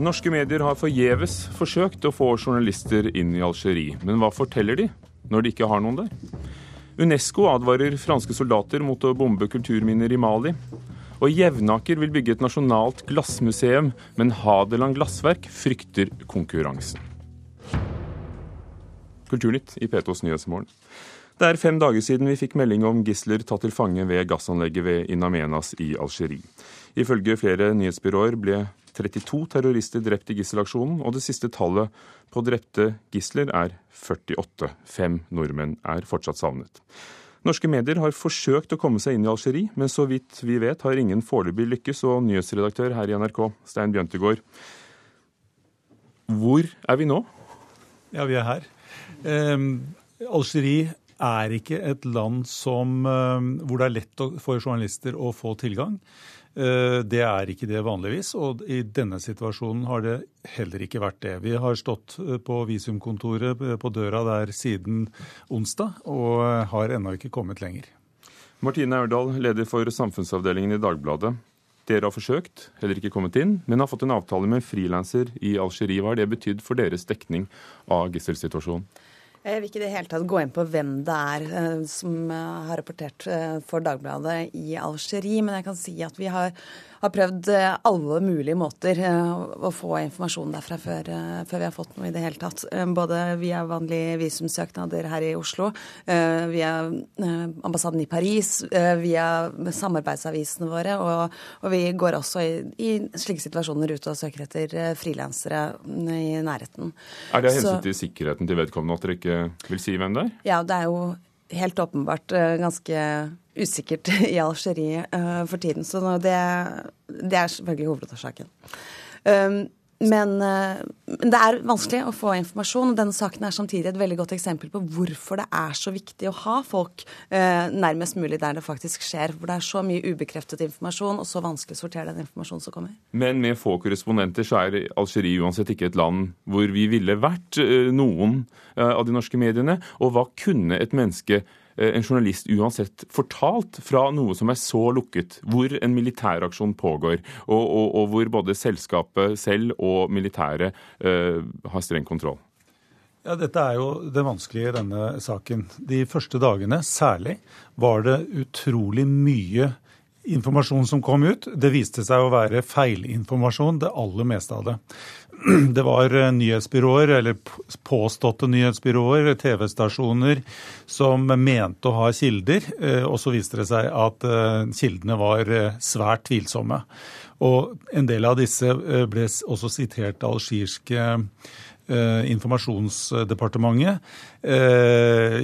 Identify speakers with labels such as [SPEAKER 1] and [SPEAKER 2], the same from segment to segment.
[SPEAKER 1] Norske medier har forgjeves forsøkt å få journalister inn i Algerie. Men hva forteller de når de ikke har noen der? Unesco advarer franske soldater mot å bombe kulturminner i Mali. Og Jevnaker vil bygge et nasjonalt glassmuseum, men Hadeland Glassverk frykter konkurransen. Kulturnytt i P2s Nyhetsmorgen. Det er fem dager siden vi fikk melding om gisler tatt til fange ved gassanlegget ved Inamenas i Algerie. Ifølge flere nyhetsbyråer ble 32 terrorister drept i gisselaksjonen, og det siste tallet på drepte gisler er 48. Fem nordmenn er fortsatt savnet. Norske medier har forsøkt å komme seg inn i Algerie, men så vidt vi vet har ingen foreløpig lykkes. Og nyhetsredaktør her i NRK, Stein Bjøntegård, hvor er vi nå?
[SPEAKER 2] Ja, vi er her. Eh, Algerie er ikke et land som, eh, hvor det er lett for journalister å få tilgang. Eh, det er ikke det vanligvis, og i denne situasjonen har det heller ikke vært det. Vi har stått eh, på visumkontoret eh, på døra der siden onsdag, og har ennå ikke kommet lenger.
[SPEAKER 1] Martine Aurdal, leder for samfunnsavdelingen i Dagbladet. Dere har forsøkt, heller ikke kommet inn, men har fått en avtale med en frilanser i Algerie. Hva har det betydd for deres dekning av gisselsituasjonen?
[SPEAKER 3] Jeg vil ikke i det hele tatt gå inn på hvem det er eh, som eh, har rapportert eh, for Dagbladet i Algerie, men jeg kan si at vi har har prøvd eh, alle mulige måter eh, å få informasjon derfra før, eh, før, vi har fått noe i det hele tatt. Både via vanlige visumsøknader her i Oslo, via ambassaden i Paris, via samarbeidsavisene våre. Og, og vi går også i, i, slike situasjoner ut og søker etter frilansere i nærheten.
[SPEAKER 1] Er det av hensyn til sikkerheten til vedkommende at dere ikke vil si hvem det er?
[SPEAKER 3] Ja, det er jo helt åpenbart ganske usikkert i Algerie uh, for tiden. Så det, det er selvfølgelig hovedårsaken. Um, men uh, det er vanskelig å få informasjon. og Denne saken er samtidig et veldig godt eksempel på hvorfor det er så viktig å ha folk uh, nærmest mulig der det faktisk skjer. Hvor det er så mye ubekreftet informasjon, og så vanskelig å sortere den informasjonen som kommer.
[SPEAKER 1] Men med få korrespondenter så er Algerie uansett ikke et land hvor vi ville vært, noen av de norske mediene. Og hva kunne et menneske Eh, en journalist uansett fortalt fra noe som er så lukket, hvor en militæraksjon pågår, og, og, og hvor både selskapet selv og militæret uh, har streng kontroll?
[SPEAKER 2] Ja, Dette er jo det vanskelige i denne saken. De første dagene særlig var det utrolig mye informasjon som kom ut. Det viste seg å være feilinformasjon, det aller meste av det. Det var eh, nyhetsbyråer, eller påståtte nyhetsbyråer, TV-stasjoner, som mente å ha kilder. Eh, og så viste det seg at eh, kildene var svært tvilsomme. Og en del av disse ble også sitert av algirske informasjonsdepartementet.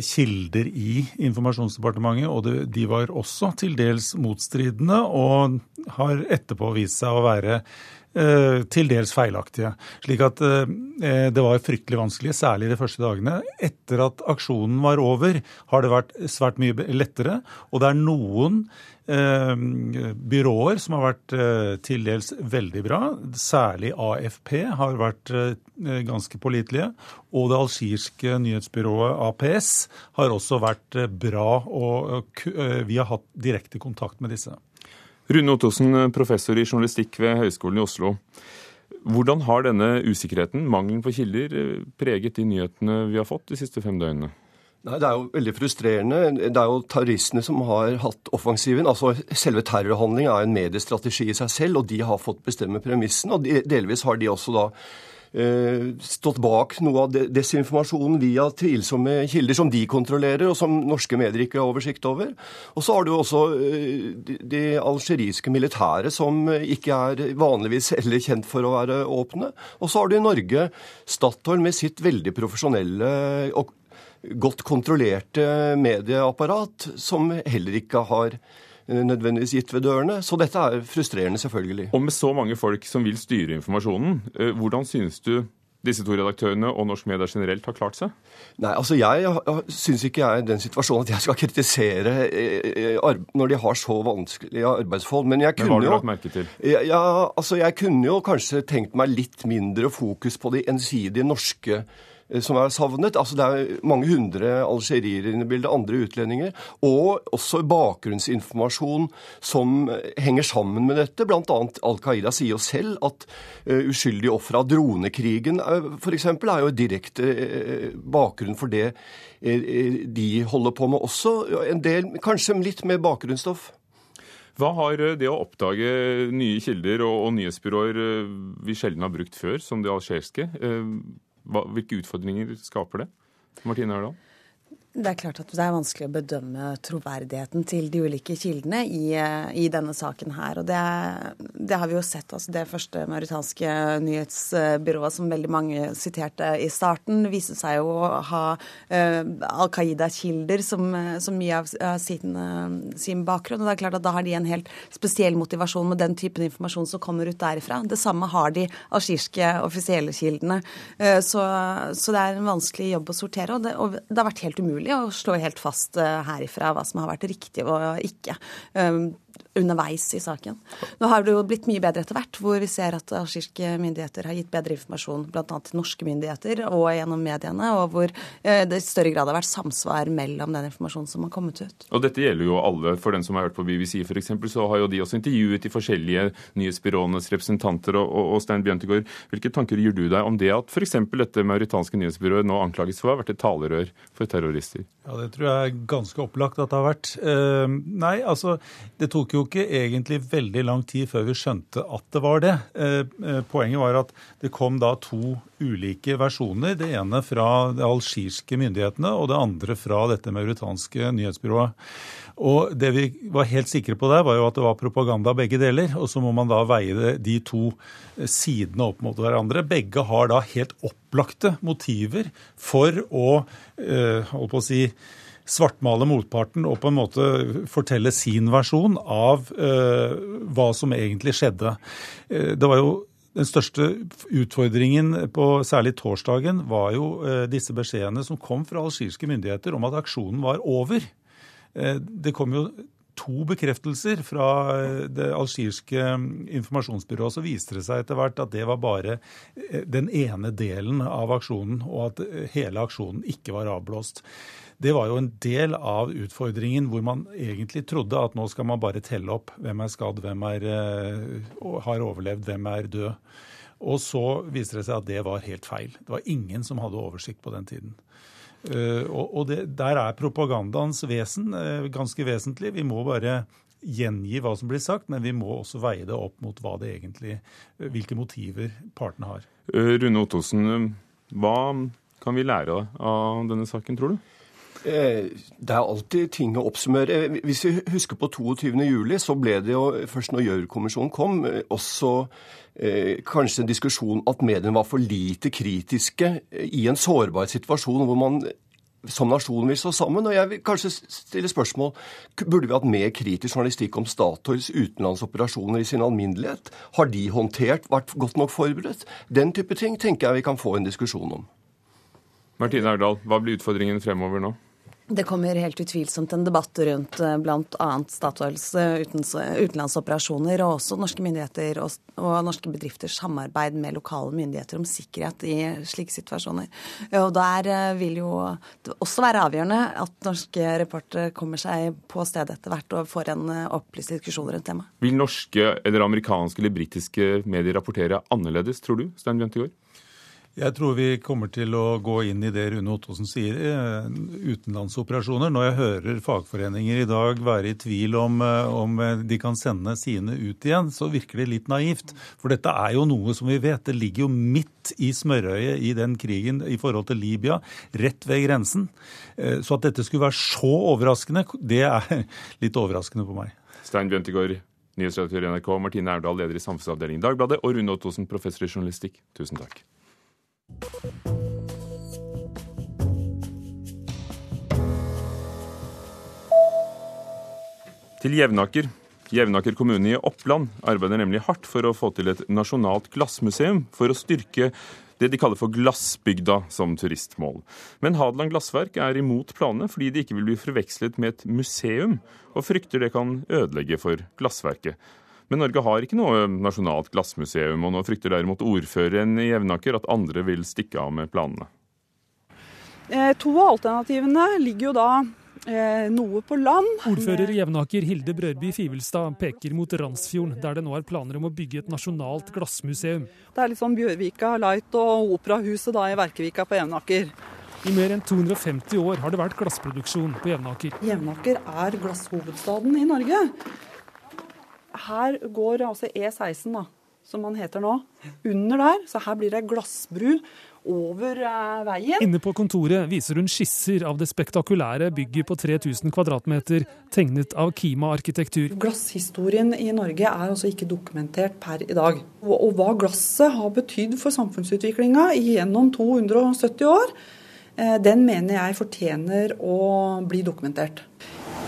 [SPEAKER 2] kilder i informasjonsdepartementet, og de var også til dels motstridende, og har etterpå vist seg å være til dels feilaktige. Slik at eh, det var fryktelig vanskelig, særlig de første dagene. Etter at aksjonen var over, har det vært svært mye lettere. Og det er noen eh, byråer som har vært til dels veldig bra. Særlig AFP har vært ganske pålitelige. Og det algirske nyhetsbyrået APS har også vært bra, og vi har hatt direkte kontakt med disse.
[SPEAKER 1] Rune Ottosen, professor i journalistikk ved Høgskolen i Oslo. Hvordan har denne usikkerheten, mangelen på kilder, preget de nyhetene vi har fått de siste fem døgnene?
[SPEAKER 4] Nei, Det er jo veldig frustrerende. Det er jo terroristene som har hatt offensiven. Altså, Selve terrorhandlingen er en mediestrategi i seg selv, og de har fått bestemme premissen. Og delvis har de også da stått bak noe av desinformasjonen via tvilsomme kilder som de kontrollerer, og som norske medier ikke har oversikt over. Og så har du også eh, de algeriske militære, som ikke er vanligvis heller kjent for å være åpne. Og så har du i Norge Statoil med sitt veldig profesjonelle og godt kontrollerte medieapparat, som heller ikke har Eh, nødvendigvis gitt ved dørene. Så dette er frustrerende, selvfølgelig.
[SPEAKER 1] Og med så mange folk som vil styre informasjonen, eh, hvordan synes du disse to redaktørene og norsk media generelt har klart seg?
[SPEAKER 4] Nei, altså Jeg syns ikke jeg er i den situasjonen at jeg skal kritisere eh, når de har så vanskelige arbeidsforhold. Men jeg kunne
[SPEAKER 1] Men har du lagt merke til?
[SPEAKER 4] Ja, altså Jeg kunne jo kanskje tenkt meg litt mindre fokus på de ensidige norske Eh, som er savnet. Altså Det er mange hundre algeriere inne i bildet, andre utlendinger. Og også bakgrunnsinformasjon som henger sammen med dette. Annet Al Qaida sier jo selv at uh, uskyldige ofre av dronekrigen f.eks. er jo direkte bakgrunn for det de holder på med også. En del, kanskje litt mer bakgrunnsstoff.
[SPEAKER 1] Hva har det å oppdage nye kilder og, og nyhetsbyråer vi sjelden har brukt før, som det algeriske, hva, hvilke utfordringer skaper det? Martine Ørdal?
[SPEAKER 3] Det er klart at det er vanskelig å bedømme troverdigheten til de ulike kildene i, i denne saken her. Og det, det, har vi jo sett. altså Det første mauritanske nyhetsbyrået som veldig mange siterte i starten, viste seg jo å ha uh, Al Qaida-kilder som, som, mye av sin, uh, sin, bakgrunn. Og det er klart at da har de en helt spesiell motivasjon med den typen informasjon som kommer ut derifra. Det samme har de algirske offisielle kildene. Så, så, det er en vanskelig jobb å sortere, og det, og det har vært helt umulig umulig å slå helt fast eh, herifra hva som har vært riktig og ikke. Underveis i saken. Nå har det jo blitt mye bedre etter hvert, hvor vi ser at algeriske myndigheter har gitt bedre informasjon bl.a. til norske myndigheter og gjennom mediene, og hvor eh, det i større grad har vært samsvar mellom den informasjonen som har kommet ut.
[SPEAKER 1] Og dette gjelder jo alle. For den som har hørt på BBC f.eks., så har jo de også intervjuet de forskjellige nyhetsbyråenes representanter. Og, og, og Stein Bjørntegård, hvilke tanker gjør du deg om det at f.eks. dette mauritanske nyhetsbyrået nå anklages for å ha vært et talerør for terrorister?
[SPEAKER 2] Ja, Det tror jeg er ganske opplagt at det har vært. Uh, nei, altså, det tok jo ikke egentlig veldig lang tid før vi skjønte at det var det. Eh, eh, poenget var at det kom da to ulike versjoner. Det ene fra de algirske myndighetene, og det andre fra dette mauritanske nyhetsbyrået. Og Det vi var helt sikre på der, var jo at det var propaganda begge deler. Og så må man da veie de to sidene opp mot hverandre. Begge har da helt opplagte motiver for å, holdt på å si, svartmale motparten og på en måte fortelle sin versjon av eh, hva som egentlig skjedde. Eh, det var jo den største utfordringen på særlig torsdagen var jo uh, disse beskjedene som kom fra algirske myndigheter om at aksjonen var over. Det kom jo to bekreftelser fra det algirske informasjonsbyrået. Så viste det seg etter hvert at det var bare den ene delen av aksjonen, og at hele aksjonen ikke var avblåst det var jo en del av utfordringen hvor man egentlig trodde at nå skal man bare telle opp hvem er skadd, hvem er, uh, har overlevd, hvem er død. Og så viste det seg at det var helt feil. Det var ingen som hadde oversikt på den tiden. Uh, og, det, der er propagandaens vesen uh, ganske vesentlig. Vi må bare gjengi hva som blir sagt, men vi må også veie det opp mot egentlig, hvilke motiver partene har.
[SPEAKER 1] Rune Ottosen, hva kan vi lære av denne saken, tror du?
[SPEAKER 4] Eh, det er alltid ting å oppsummere. Eh, hvis vi husker på 22.07, så ble det jo først når Gjørv-kommisjonen kom, eh, også eh, kanskje en diskusjon at mediene var for lite kritiske i en sårbar situasjon hvor man som nasjon vil stå sammen. Og jeg vil kanskje stille spørsmål burde vi hatt mer kritisk journalistikk om Statoils utenlandsoperasjoner i sin alminnelighet. Har de håndtert, vært godt nok forberedt? Den type ting tenker jeg vi kan få en diskusjon om.
[SPEAKER 1] Martine Erdal, hva blir utfordringene fremover nå?
[SPEAKER 3] Det kommer helt utvilsomt en debatt rundt eh, bl.a. Statoils eh, utenlandsoperasjoner og også norske myndigheter og, og, norske bedrifters samarbeid med lokale myndigheter om sikkerhet i slike situasjoner. Og Der eh, vil jo det også være avgjørende at norske reportere kommer seg på stedet etter hvert og får en opplyst diskusjon rundt temaet.
[SPEAKER 1] Vil norske eller amerikanske eller britiske medier rapportere annerledes, tror du, Stein Bjørntegård?
[SPEAKER 2] Jeg tror vi kommer til å gå inn i det Rune Ottosen sier, eh, utenlandsoperasjoner. Når jeg hører fagforeninger i dag være i tvil om, eh, om de kan sende sine ut igjen, så virker det litt naivt. For dette er jo noe som vi vet. Det ligger jo midt i smørøyet i den krigen i forhold til Libya, rett ved grensen. Eh, så at dette skulle være så overraskende, det er litt overraskende på meg.
[SPEAKER 1] Stein Bjøntegård, nyhetsredaktør i NRK, Martine Erdal, leder i samfunnsavdelingen Dagbladet, og Rune Ottosen, professor i journalistikk. Tusen takk. Til Jevnaker. Jevnaker kommune i Oppland arbeider nemlig hardt for å få til et nasjonalt glassmuseum for å styrke det de kaller for Glassbygda som turistmål. Men Hadeland Glassverk er imot planene fordi de ikke vil bli forvekslet med et museum, og frykter det kan ødelegge for glassverket. Men Norge har ikke noe nasjonalt glassmuseum, og nå frykter derimot ordføreren i Jevnaker at andre vil stikke av med planene.
[SPEAKER 5] Eh, to av alternativene ligger jo da noe på land.
[SPEAKER 6] Ordfører i Jevnaker Hilde Brørby Fivelstad peker mot Randsfjorden, der det nå er planer om å bygge et nasjonalt glassmuseum.
[SPEAKER 5] Det er litt sånn Bjørvika Light og Operahuset da i Verkevika på Jevnaker.
[SPEAKER 6] I mer enn 250 år har det vært glassproduksjon på Jevnaker.
[SPEAKER 5] Jevnaker er glasshovedstaden i Norge. Her går altså E16, da, som man heter nå, under der. Så her blir det glassbru over eh, veien.
[SPEAKER 6] Inne på kontoret viser hun skisser av det spektakulære bygget på 3000 kvadratmeter, tegnet av Kima arkitektur.
[SPEAKER 5] Glasshistorien i Norge er altså ikke dokumentert per i dag. Og, og hva glasset har betydd for samfunnsutviklinga gjennom 270 år, eh, den mener jeg fortjener å bli dokumentert.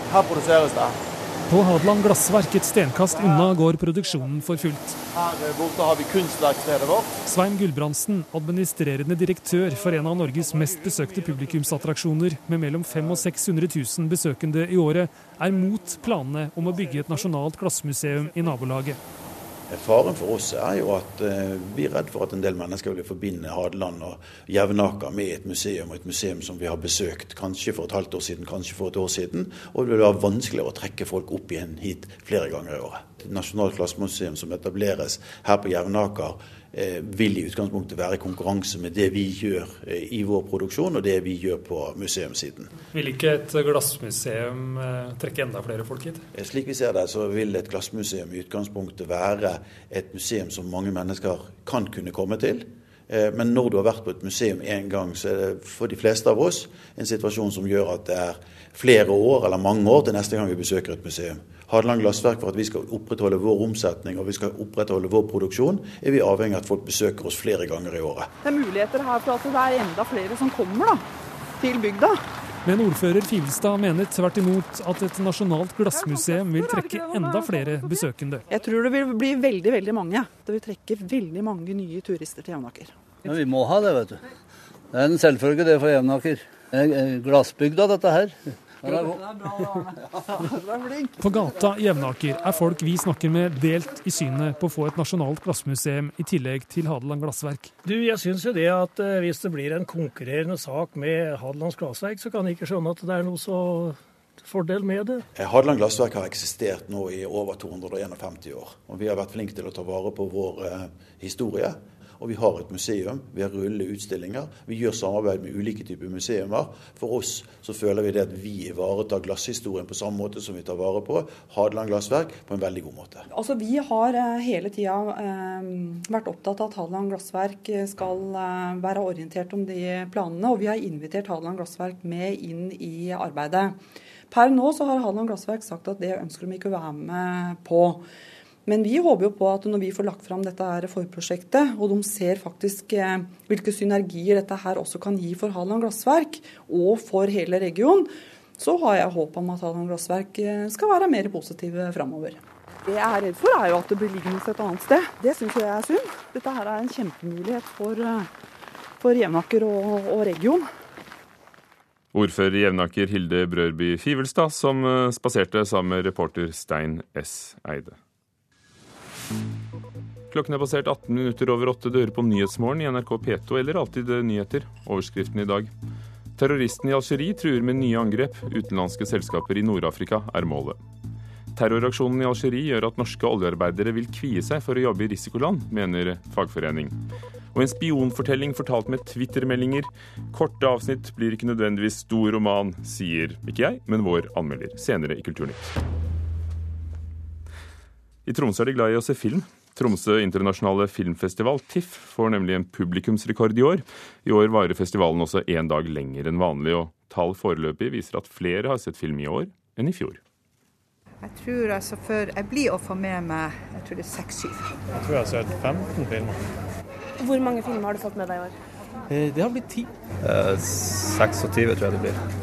[SPEAKER 7] Her produseres det.
[SPEAKER 6] På Hadeland glassverk et stenkast unna går produksjonen for fullt.
[SPEAKER 7] Her borte har vi kunstverkstedet vårt.
[SPEAKER 6] Svein Gulbrandsen, administrerende direktør for en av Norges mest besøkte publikumsattraksjoner, med mellom 500 og 600 000 besøkende i året, er mot planene om å bygge et nasjonalt glassmuseum i nabolaget.
[SPEAKER 8] Faren for oss er jo at eh, vi er redd for at en del mennesker vil forbinde Hadeland og Jevnaker med et museum, og et museum som vi har besøkt kanskje for et halvt år siden, kanskje for et år siden. Og det vil være vanskeligere å trekke folk opp igjen hit flere ganger i året. Et nasjonalt klassemuseum som etableres her på Jevnaker, eh, vil i utgangspunktet være i konkurranse med det vi gjør eh, i vår produksjon og det vi gjør på museumssiden.
[SPEAKER 6] Vil ikke et glassmuseum eh, trekke enda flere folk hit?
[SPEAKER 8] Eh, Slik vi ser det, så vil et glassmuseum i utgangspunktet være et museum som mange mennesker kan kunne komme til. Eh, Men når du har vært på et museum én gang, så er det for de fleste av oss en situasjon som gjør at det er flere år eller mange år til neste gang vi besøker et museum. Hadeland Glassverk, for at vi skal opprettholde vår omsetning og vi skal opprettholde vår produksjon, er vi avhengig av at folk besøker oss flere ganger i året.
[SPEAKER 5] Det er muligheter her for at det er enda flere som kommer da, til bygda.
[SPEAKER 6] Men ordfører Fivelstad mener tvert imot at et nasjonalt glassmuseum vil trekke enda flere besøkende.
[SPEAKER 5] Jeg tror det vil bli veldig veldig mange. Det vil trekke veldig mange nye turister til Jevnaker.
[SPEAKER 9] Men vi må ha det, vet du. Det er en selvfølge det for Jevnaker. Det er glassbygda, dette her. Er.
[SPEAKER 6] På gata i Jevnaker er folk vi snakker med delt i synet på å få et nasjonalt glassmuseum i tillegg til Hadeland Glassverk.
[SPEAKER 10] Du, jeg syns jo det at eh, hvis det blir en konkurrerende sak med Hadelands Glassverk, så kan jeg ikke skjønne at det er noe så fordel med det.
[SPEAKER 8] Eh, Hadeland Glassverk har eksistert nå i over 251 år. Og vi har vært flinke til å ta vare på vår eh, historie. Og vi har et museum, vi har rullende utstillinger. Vi gjør samarbeid med ulike typer museumer. For oss så føler vi det at vi ivaretar glasshistorien på samme måte som vi tar vare på Hadeland Glassverk på en veldig god måte.
[SPEAKER 5] Altså, Vi har eh, hele tida eh, vært opptatt av at Hadeland Glassverk skal eh, være orientert om de planene, og vi har invitert Hadeland Glassverk med inn i arbeidet. Per nå så har Hadeland Glassverk sagt at det ønsker de ikke å være med på. Men vi håper jo på at når vi får lagt fram dette her forprosjektet, og de ser faktisk eh, hvilke synergier dette her også kan gi for Hadeland Glassverk og for hele regionen, så har jeg håp om at Hadeland Glassverk eh, skal være mer positive framover. Det jeg er redd for, er jo at det blir liggende et annet sted. Det syns jeg er synd. Dette her er en kjempemulighet for, eh, for Jevnaker og, og region.
[SPEAKER 1] Ordfører i Jevnaker Hilde Brørby Fivelstad, som spaserte sammen med reporter Stein S. Eide. Klokken er passert 18 minutter over åtte. Du hører på Nyhetsmorgen i NRK P2 eller Alltid nyheter. Overskriften i dag. Terroristen i Algerie truer med nye angrep. Utenlandske selskaper i Nord-Afrika er målet. Terroraksjonen i Algerie gjør at norske oljearbeidere vil kvie seg for å jobbe i risikoland, mener fagforening. Og en spionfortelling fortalt med Twitter-meldinger. Korte avsnitt blir ikke nødvendigvis stor roman, sier ikke jeg, men vår anmelder. Senere i Kulturnytt. I Tromsø er de glad i å se film. Tromsø internasjonale filmfestival, TIFF, får nemlig en publikumsrekord i år. I år varer festivalen også én dag lenger enn vanlig, og tall foreløpig viser at flere har sett film i år enn i fjor.
[SPEAKER 11] Jeg tror altså for Jeg blir å få med meg jeg tror det er seks-syv.
[SPEAKER 12] Jeg tror jeg har sett 15 filmer.
[SPEAKER 13] Hvor mange filmer har du fått med deg i år?
[SPEAKER 12] Det har blitt ti.
[SPEAKER 14] Eh, 26 tror jeg det blir.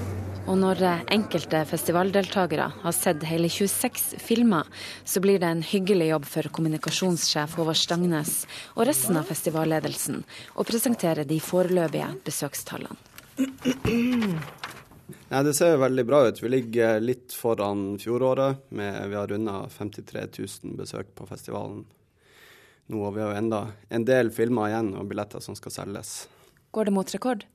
[SPEAKER 15] Og når enkelte festivaldeltakere har sett hele 26 filmer, så blir det en hyggelig jobb for kommunikasjonssjef Håvard Stangnes og resten av festivalledelsen å presentere de foreløpige besøkstallene.
[SPEAKER 16] Nei, Det ser jo veldig bra ut. Vi ligger litt foran fjoråret. Med, vi har runda 53 000 besøk på festivalen nå. Og vi har jo enda en del filmer igjen og billetter som skal selges.
[SPEAKER 15] Går det mot rekord?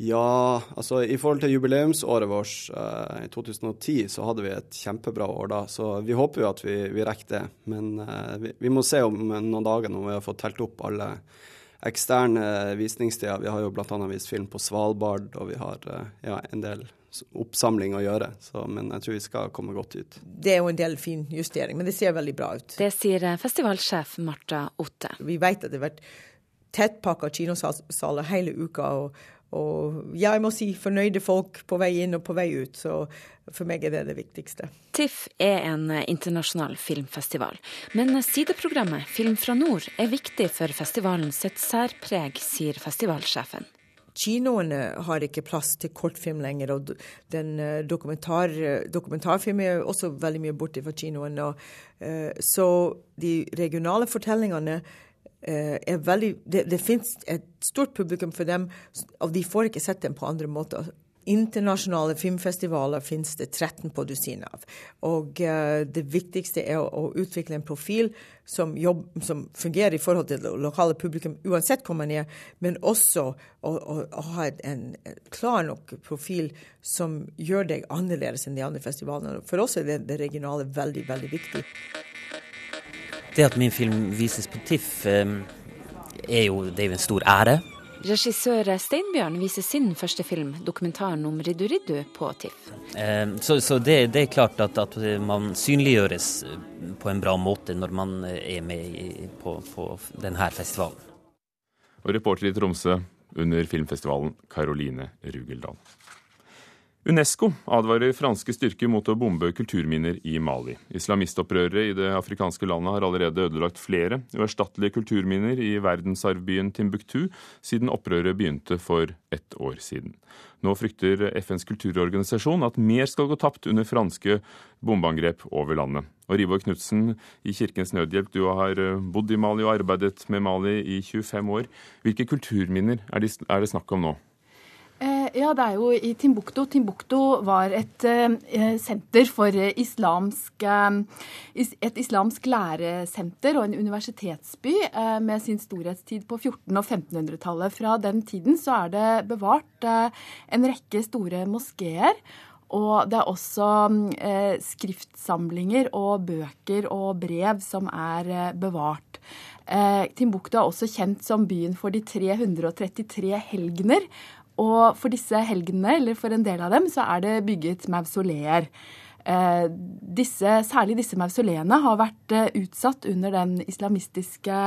[SPEAKER 16] Ja, altså i forhold til jubileumsåret vårt uh, i 2010, så hadde vi et kjempebra år da. Så vi håper jo at vi, vi rekker det. Men uh, vi, vi, må se om noen dager når vi har fått telt opp alle eksterne visningssteder. Vi har jo bl.a. vist film på Svalbard, og vi har uh, ja, en del oppsamling å gjøre. Så, men jeg tror vi skal komme godt ut.
[SPEAKER 17] Det er jo en del fin justering, men det ser veldig bra ut.
[SPEAKER 15] Det sier festivalsjef Marta Otte.
[SPEAKER 17] Vi vet at det har vært tettpakka kinosaler hele uka. og og jeg må si fornøyde folk på vei inn og på vei ut. Så for meg er det det viktigste.
[SPEAKER 15] TIFF er en internasjonal filmfestival. Men sideprogrammet Film fra nord er viktig for festivalen sitt særpreg, sier festivalsjefen.
[SPEAKER 17] Kinoene har ikke plass til kortfilm lenger, og den eh, dokumentar, dokumentarfilm er også veldig mye borte fra kinoen. Og, uh, så de regionale fortellingene er veldig Det, det fins et stort publikum for dem, og de får ikke sett dem på andre måter. Internasjonale filmfestivaler finnes det 13 på dusin av. Og uh, det viktigste er å, å, utvikle en profil som, jobb, som, fungerer i forhold til det lokale publikum, uansett hvor man er, men også å, å, å ha en, klar nok profil som gjør deg annerledes enn de andre festivalene. For oss er det, det regionale veldig, veldig viktig.
[SPEAKER 18] Det at min film vises på TIFF, eh, er jo, det er jo en stor ære.
[SPEAKER 15] Regissør Steinbjørn viser sin første film, dokumentaren om Riddu Riddu, på TIFF.
[SPEAKER 18] Eh, så, så det, det, er klart at, at, man synliggjøres på en bra måte når man er med på, på denne festivalen.
[SPEAKER 1] Og reporter i Tromsø under filmfestivalen, Caroline Rugeldal. Unesco advarer franske styrker mot å bombe kulturminner i Mali. Islamistopprørere i det afrikanske landet har allerede ødelagt flere uerstattelige kulturminner i verdensarvbyen Timbuktu siden opprøret begynte for ett år siden. Nå frykter FNs kulturorganisasjon at mer skal gå tapt under franske bombeangrep over landet. Og Rivor Knutsen i Kirkens Nødhjelp, du har bodd i Mali og arbeidet med Mali i 25 år. Hvilke kulturminner er det snakk om nå?
[SPEAKER 19] Eh, ja, det er jo i Timbuktu. Timbuktu var et eh, senter for islamsk eh, Et islamsk læresenter og en universitetsby eh, med sin storhetstid på 1400- og 1500-tallet. Fra den tiden så er det bevart eh, en rekke store moskeer. Og det er også eh, skriftsamlinger og bøker og brev som er bevart. Timbuktu er også kjent som byen for de 333 helgener. Og for disse helgenene, eller for en del av dem, så er det bygget mausoleer. Eh, disse, særlig disse mausoleene har vært eh, utsatt under den islamistiske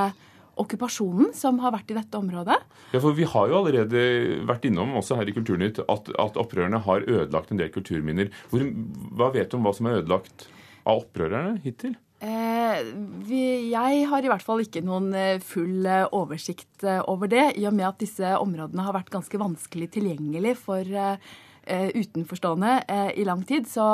[SPEAKER 19] okkupasjonen som har vært i dette området.
[SPEAKER 1] Ja, for Vi har jo allerede vært innom også her i Kulturnytt at, at opprørerne har ødelagt en del kulturminner. Hvor, hva vet du om hva som er ødelagt av opprørerne hittil?
[SPEAKER 19] Eh, jeg har i hvert fall ikke noen eh, full eh, oversikt over det, i og med at disse områdene har vært ganske vanskelig tilgjengelig for utenforstående i lang tid. Så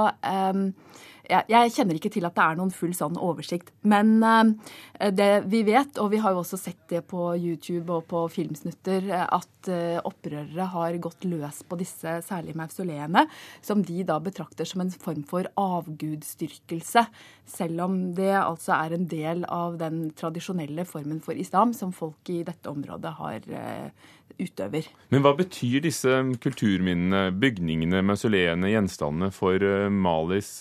[SPEAKER 19] jeg kjenner ikke til at det er noen full sånn oversikt. Men eh, det vi vet, og vi har jo også sett det på YouTube og på filmsnutter, eh, at eh, opprørere har gått løs på disse særlige mausoleene, som de da betrakter som en form for avgudsdyrkelse. Selv om det altså er en del av den tradisjonelle formen for islam som folk i dette området har utøver.
[SPEAKER 1] Men hva betyr disse kulturminnene, bygningene, mausoleene, gjenstandene for Malis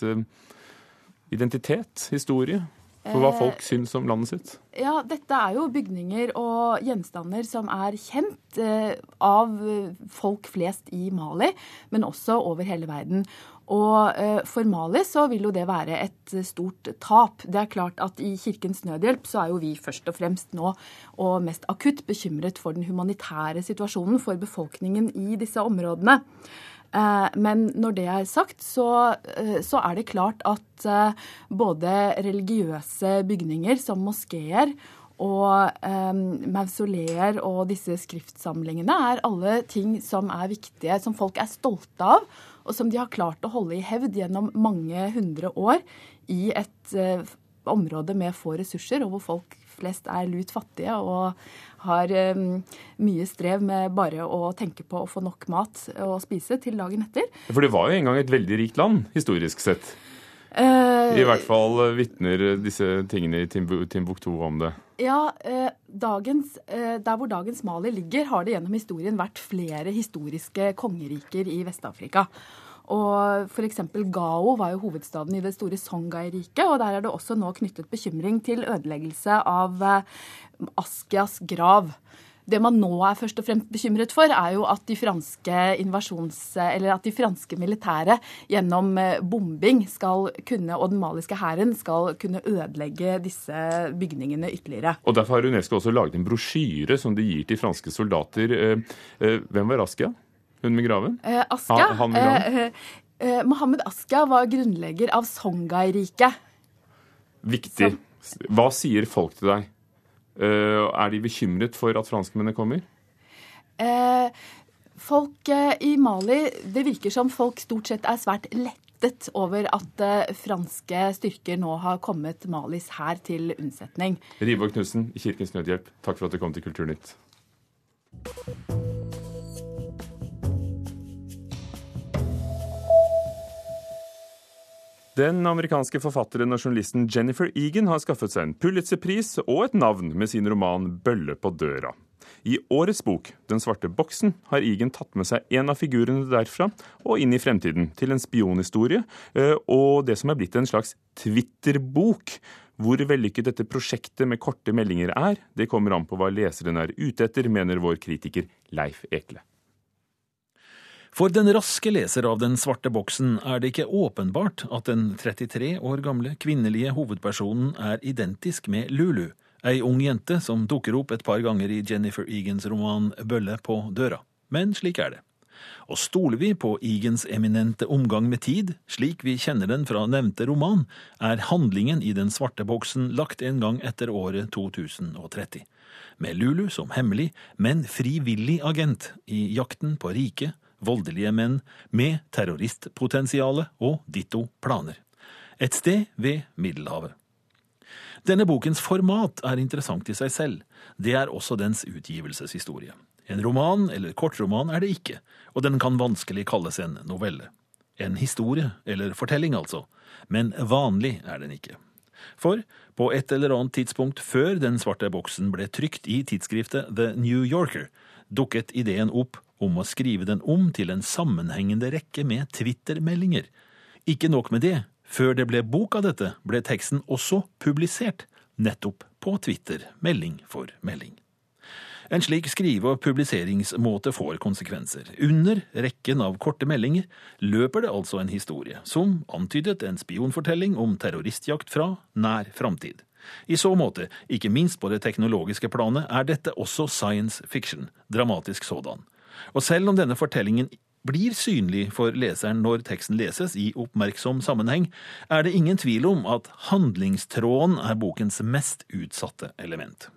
[SPEAKER 1] identitet, historie? For hva folk syns om landet sitt?
[SPEAKER 19] Ja, Dette er jo bygninger og gjenstander som er kjent eh, av folk flest i Mali, men også over hele verden. Og eh, for Mali så vil jo det være et stort tap. Det er klart at i Kirkens Nødhjelp så er jo vi først og fremst nå, og mest akutt, bekymret for den humanitære situasjonen for befolkningen i disse områdene. Eh, men når det er sagt, så, eh, så, er det klart at eh, både religiøse bygninger som moskeer og um, mausoleer og disse skriftsamlingene er alle ting som er viktige, som folk er stolte av, og som de har klart å holde i hevd gjennom mange hundre år i et uh, område med få ressurser, og hvor folk flest er lut fattige og har um, mye strev med bare å tenke på å få nok mat å spise til dagen etter.
[SPEAKER 1] For det var jo en gang et veldig rikt land, historisk sett? I hvert fall vitner disse tingene i Timbuktu om det.
[SPEAKER 19] Ja, dagens, Der hvor dagens Mali ligger, har det gjennom historien vært flere historiske kongeriker i Vest-Afrika. Og f.eks. Gao var jo hovedstaden i det store Songhai-riket, og der er det også nå knyttet bekymring til ødeleggelse av Askias grav. Det man nå er først og fremst bekymret for, er jo at de franske at de franske militære gjennom eh, bombing skal kunne, og den maliske hæren skal kunne ødelegge disse bygningene ytterligere.
[SPEAKER 1] Og Derfor har Unesco også laget en brosjyre som de gir til franske soldater. Eh, eh, hvem var Askia? Hun med graven?
[SPEAKER 19] Eh, Askia? Han, med graven? Eh, Mohammed Aska var grunnlegger av Songhai-riket.
[SPEAKER 1] Viktig. Hva sier folk til deg? Eh, er de bekymret for at franskmennene kommer?
[SPEAKER 19] Eh, folk eh, i Mali Det virker som folk stort sett er svært lettet over at franske styrker nå har kommet Malis hær til unnsetning.
[SPEAKER 1] Riborg Knutsen i Kirkens Nødhjelp, takk for at du kom til Kulturnytt. Den amerikanske forfatteren og journalisten Jennifer Egan har skaffet seg en Pulitzer-pris og et navn med sin roman 'Bølle på døra'. I årets bok, 'Den svarte boksen', har Egan tatt med seg en av figurene derfra og inn i fremtiden, til en spionhistorie eh, og det som er blitt en slags Twitter-bok. Hvor vellykket dette prosjektet med korte meldinger er, det kommer an på hva leseren er ute etter, mener vår kritiker Leif Ekle.
[SPEAKER 20] For den raske leser av Den svarte boksen er det ikke åpenbart at den 33 år gamle kvinnelige hovedpersonen er identisk med Lulu, ei ung jente som dukker opp et par ganger i Jennifer Egans roman Bølle på døra. Men slik er det. Og stoler vi på Egans eminente omgang med tid, slik vi kjenner den fra nevnte roman, er handlingen i Den svarte boksen lagt en gang etter året 2030. Med Lulu som hemmelig, men frivillig agent i jakten på rike, voldelige menn med terroristpotensiale og ditto planer. Et sted ved Middelhavet. Denne bokens format er interessant i seg selv. Det er også dens utgivelseshistorie. En roman eller kortroman er det ikke, og den kan vanskelig kalles en novelle. En historie, eller fortelling altså, men vanlig er den ikke. For på et eller annet tidspunkt før Den svarte boksen ble trykt i tidsskriftet The New Yorker, dukket ideen opp om å skrive den om til en sammenhengende rekke med Twitter-meldinger. Ikke nok med det, før det ble bok av dette, ble teksten også publisert, nettopp på Twitter, melding for melding. En slik skrive- og publiseringsmåte får konsekvenser. Under rekken av korte meldinger løper det altså en historie, som antydet en spionfortelling om terroristjakt fra nær framtid. I så måte, ikke minst på det teknologiske planet, er dette også science fiction, dramatisk sådan. Og selv om denne fortellingen blir synlig for leseren når teksten leses i oppmerksom sammenheng, er det ingen tvil om at handlingstråden er bokens mest utsatte element.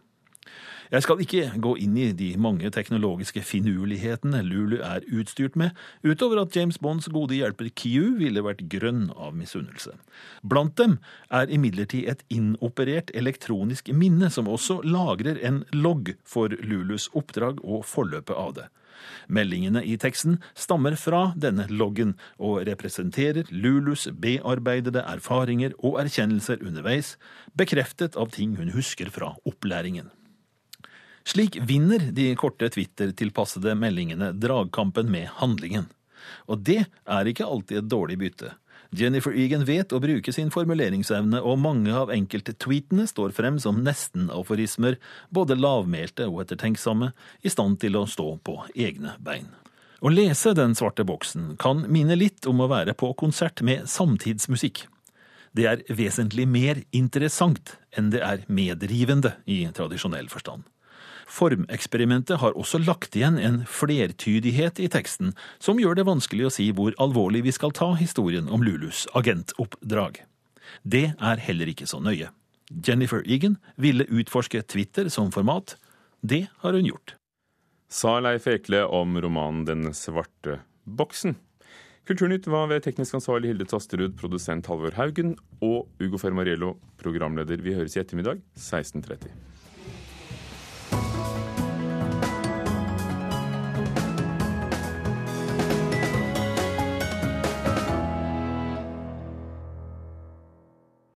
[SPEAKER 20] Jeg skal ikke gå inn i de mange teknologiske finurlighetene Lulu er utstyrt med, utover at James Bonds gode hjelper Q ville vært grønn av misunnelse. Blant dem er imidlertid et inoperert elektronisk minne som også lagrer en logg for Lulus oppdrag og forløpet av det. Meldingene i teksten stammer fra denne loggen og representerer Lulus bearbeidede erfaringer og erkjennelser underveis, bekreftet av ting hun husker fra opplæringen. Slik vinner de korte Twitter-tilpassede meldingene dragkampen med handlingen. Og det er ikke alltid et dårlig bytte. Jennifer Egan vet å bruke sin formuleringsevne, og mange av enkelttweetene står frem som nesten-aforismer, både lavmælte og ettertenksomme, i stand til å stå på egne bein. Å lese Den svarte boksen kan minne litt om å være på konsert med samtidsmusikk. Det er vesentlig mer interessant enn det er medrivende i tradisjonell forstand. Formeksperimentet har også lagt igjen en flertydighet i teksten som gjør det vanskelig å si hvor alvorlig vi skal ta historien om Lulus agentoppdrag. Det er heller ikke så nøye. Jennifer Egan ville utforske Twitter som format. Det har hun gjort.
[SPEAKER 1] Sa Leif Ekle om romanen Den svarte boksen. Kulturnytt var ved teknisk ansvarlig Hilde Tasterud, produsent Halvor Haugen og Ugo Fermariello, programleder. Vi høres i ettermiddag 16.30.